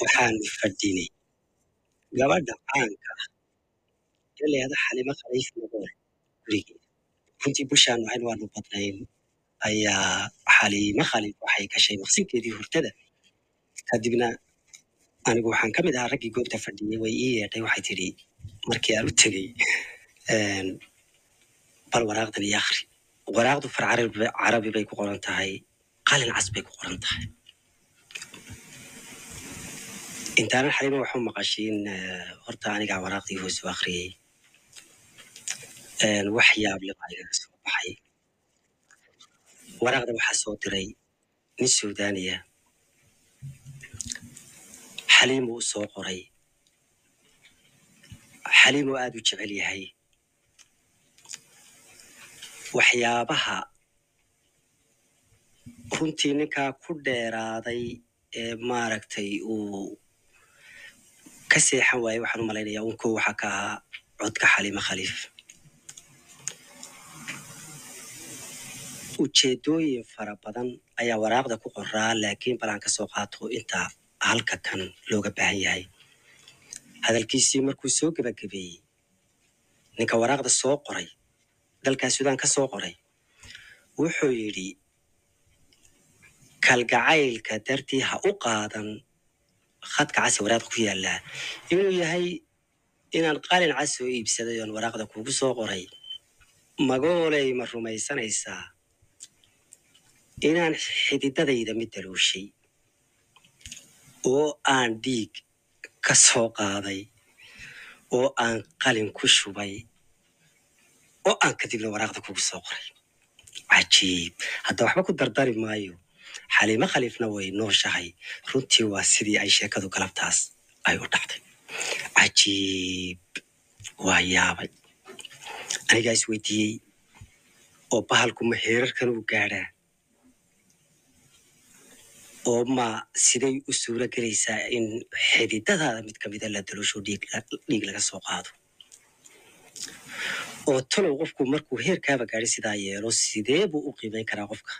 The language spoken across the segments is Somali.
waxaan fadhinay gabadha caanka ah ee leeda xalimo khaliif madoore gurigeeda runtii bushaan waxayn waanu badnayn. Ayaa xalimo khaliif waxay gashay maqsinkeedii hurtada. Kadibna anigu waxaan ka mid ahaa raggii goobta fadhiyey way ii yeedhay waxay tidhi markii aan u tegey ehm, bal waraaqdan iyo akhri waraaqdu far carabi- bay ku qoran tahay qalin cas bay ku qoran tahay intaanan xalimo waxu maqashiin horta anigaa waraaqdii hoos u akhriyey wax yaab leh baa igaga soo baxay waraaqda waxaa soo diray nin suudaaniya xaliimuu u soo qoray xaliimuu aad u jecel yahay waxyaabaha runtii ninkaa ku dheeraaday ee maaragtay uu ka seexan waayey waxaan u malaynayaa un kow waxaa ka ahaa codka xaliimo khaliif. Ujeedooyin fara badan ayaa waraaqda ku qoraa laakiin balaan ka soo qaato inta halka kan looga baahan yahay. Hadalkiisii markuu soo gebagabeeyey ninka waraaqda soo qoray dalkaa suudaan ka soo qoray wuxuu yidhi kalgacaylka dartii ha u qaadan khadka casi waraaqda ku yaallaa. Inuu yahay inaan qalin cas soo iibsaday oon waraaqda kugu soo qoray magooley ma rumaysanaysaa. Inaan xididadayda mid daluushay oo aan dhiig ka soo qaaday oo aan qalin ku shubay oo aan kadibna waraaqda kugu soo qoray. Cajiib. Hadda waxba ku dardari maayo. Xaliimo khaliifna way nooshahay. Runtii waa sidii ay sheekadu galabtaas ay u dhacday. Cajiib. Waa yaabay. Anigaa isweydiiyey oo bahalku ma heerarkan u gaadhaa? Oo ma siday u suuro gelaysaa in xididadaada mid la dalusho dhiig la- dhiig laga soo qaado oo talow qofku markuu heerkaaba gaadhay sidaa yeelo sidee buu u qiimeyn karaa qofka?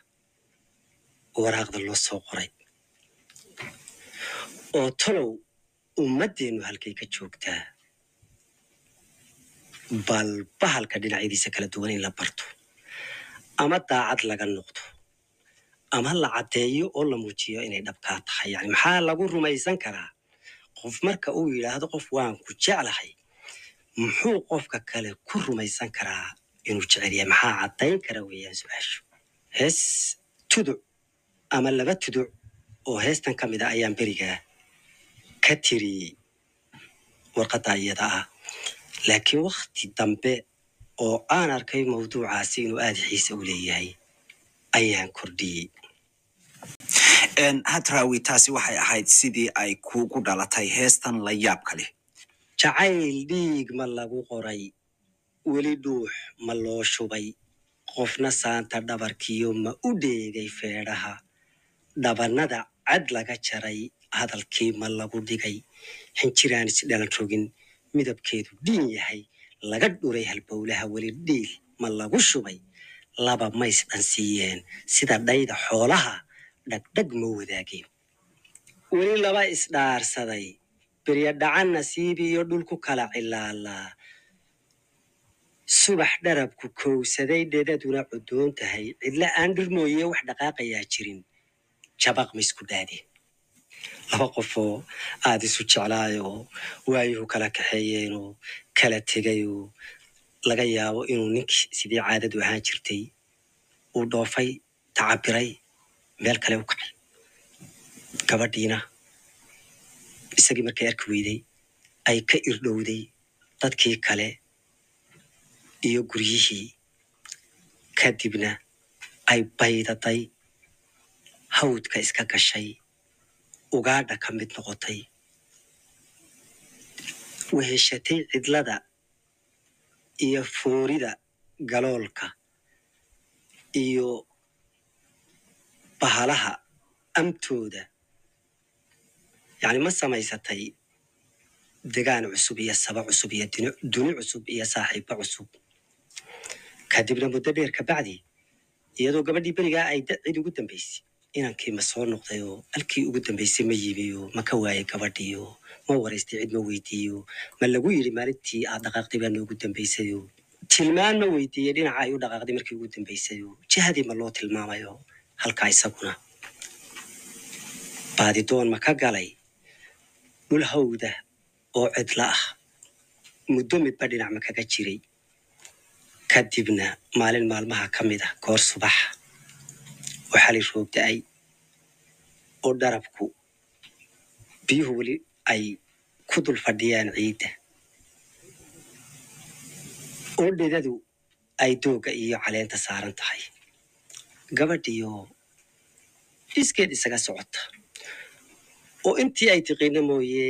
Waraaqda loo soo qoray. Oo talow ummaddeenu halkay ka joogtaa bal bahalka dhinacyadiisa kala duwan in la barto. Ama daacad laga noqdo ama la caddeeyo oo la muujiyo inay dhabkaa tahay. Yani maxaa lagu rumaysan karaa? Qof marka uu yidhaahdo qof waan ku jeclahay muxuu qofka kale ku rumaysan karaa inuu jecel yahay? Maxaa caddayn kara weeyaan su'aashu? Hees tuduc ama laba tuduc oo heestan ka mid a ayaan berigaa ka tiri warqadda iyada ah. Laakiin wakti dambe oo aan arkay mawduucaasi inuu aada xiise u leeyahay ayaan kordhiyey. Hadraawi taasi waxay ahayd sidii ay kuugu dhalatay heestan la yaabka leh jacayl dhiig ma lagu qoray weli dhuux ma loo shubay. Qofna saanta dhabarkiyo ma u dheegay feedhaha. Dhabannada cad laga jaray hadalkii ma lagu dhigay. Xinjiraan isdhalan rogin midabkeedu dhiin yahay. Laga dhuray halbowlaha weli dhiil ma lagu shubay. Laba mays dhansiiyeen sida dhayda xoolaha. Dhagdhag ma wadaageen. Weli laba isdhaarsaday berya dhacan nasiib iyo dhulku kala cilaalaa subax dharabku kowsaday dhedaduna cudoon tahay. Cidla aan dhir mooye wax dhaqaaqayaa jirin. Jabaq ma isku dhaadeen laba qofoo aada isu jeclaayoo waayuhu kala kaxeeyeenoo kala tegayoo laga yaabo inuu ninkii sidii caadadu ahaan jirtay uu dhoofay tacabiray meel kale u kacay. Gabadhiina isagii markay arki weyday ay ka irdhowday dadkii kale iyo guryihii. Kadibna ay baydaday hawdka iska gashay ugaadha ka mid noqotay. Weheshatay cidlada iyo foorida galoolka iyo bahalaha amtooda yacni ma samaysatay degaan cusub iyo saba cusub iyo duni cusub iyo saaxiibo cusub kadibna muddo dheer ka bacdi iyadoo gabadhii berigaa ay da- cid ugu dambaysay inankii ma soo noqday oo halkii ugu dambaysay ma yimi ma ka waayay gabadhii oo ma waraystay cid ma weydiiyo ma lagu yidhi maalintii aad dhaqaaqday baa noogu dambaysay oo tilmaan ma weydiiyey dhinaca ay u dhaqaaqday markii ugu dambaysay oo jihadii ma loo tilmaamay oo halkaa isaguna baadidoon ma ka galay dhul hawda oo cidla ah. Muddo midba dhinac ma kaga jiray. Kadibna maalin maalmaha ka mid ah goor subaxa oo xali roob da'ay oo dharabku biyuhu weli ay ku dul fadhiyaan ciidda. Oo dhidadu ay doogga iyo caleenta saaran tahay. Gabadhiioo iskeed isaga socota oo intii ay tiqiina mooye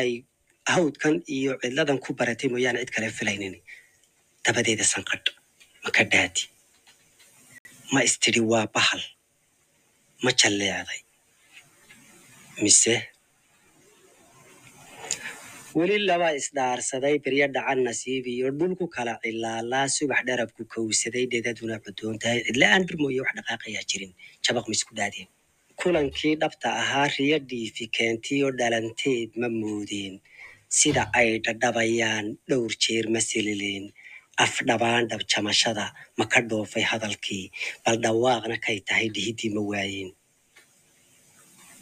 ay hawdkan iyo cidladan ku baratay mooyaane cid kale filaynin. Dabadeeda sanqadh ma ka dhaadi ma istidhi waa bahal ma jalleecday mise? Weli laba isdhaarsaday beryo dhacan nasiib iyo dhulku kala cilaalaa subax dharabku kowsaday dhedaduna cudoon tahay. Cidla aan dhir mooye wax dhaqaaqayaa jirin. Jabaq ma isku dhaadeen kulankii dhabta ahaa riyo dhiifi keentiyo dhalanteed ma moodeen sida ay dhadhabayaan dhowr jeer ma silileen afdhabaan dhabjamashada ma ka dhoofay hadalkii. Bal dhawaaqna kay tahay dhihiddii ma waayeen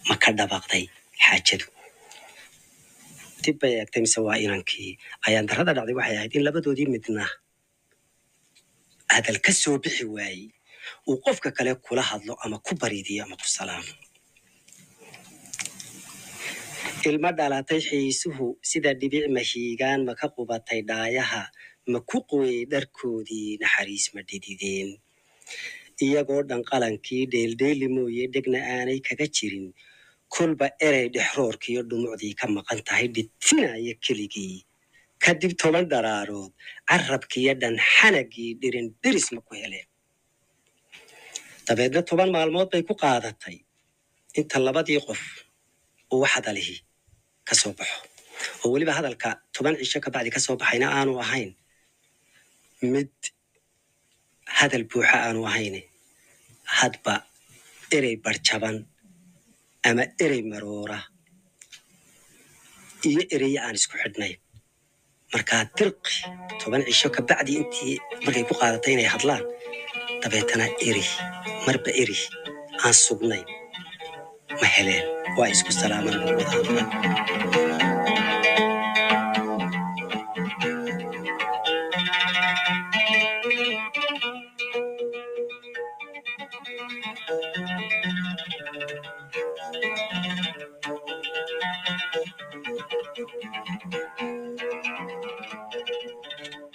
ma ka dhabaqday xaajadu. Dib bay eegtay mise waa inankii? Ayaan darrada dhacday waxay ahayd in labadoodii midna hadal ka soo bixi waayey uu qofka kale kula hadlo ama ku bariidiyo ama ku salaamo. Ilmo dhalatay xiisuhu sida dhibic mahiigaan ma ka qubatay dhaayaha ma ku qoyey dharkoodii naxariis ma dhidideen. Iyagoo dhan qalankii dheeldheeli mooye dhegna aanay kaga jirin. Kolba erey dhexroorkiiyo dhumucdii ka maqan tahay dhidfinaya keligii. Kadib toban dharaarood carabkiiyo dhan xanagii dhirin dhiris ma ku heleen dabeedna toban maalmood bay ku qaadatay. Inta labadii qof uu hadalihi ka soo baxo. Oo weliba hadalka toban cisho ka bacdi ka soo baxayna aanu ahayn mid hadal buuxa aanu ahayn hadba erey barjaban ama erey maroora iyo ereye aan isku xidhnayn markaa dirqi toban cisho ka bacdi intii markay ku qaadatay inay hadlaan dabeetana eri marba eri aan sugnayn ma heleen waa isku salaaman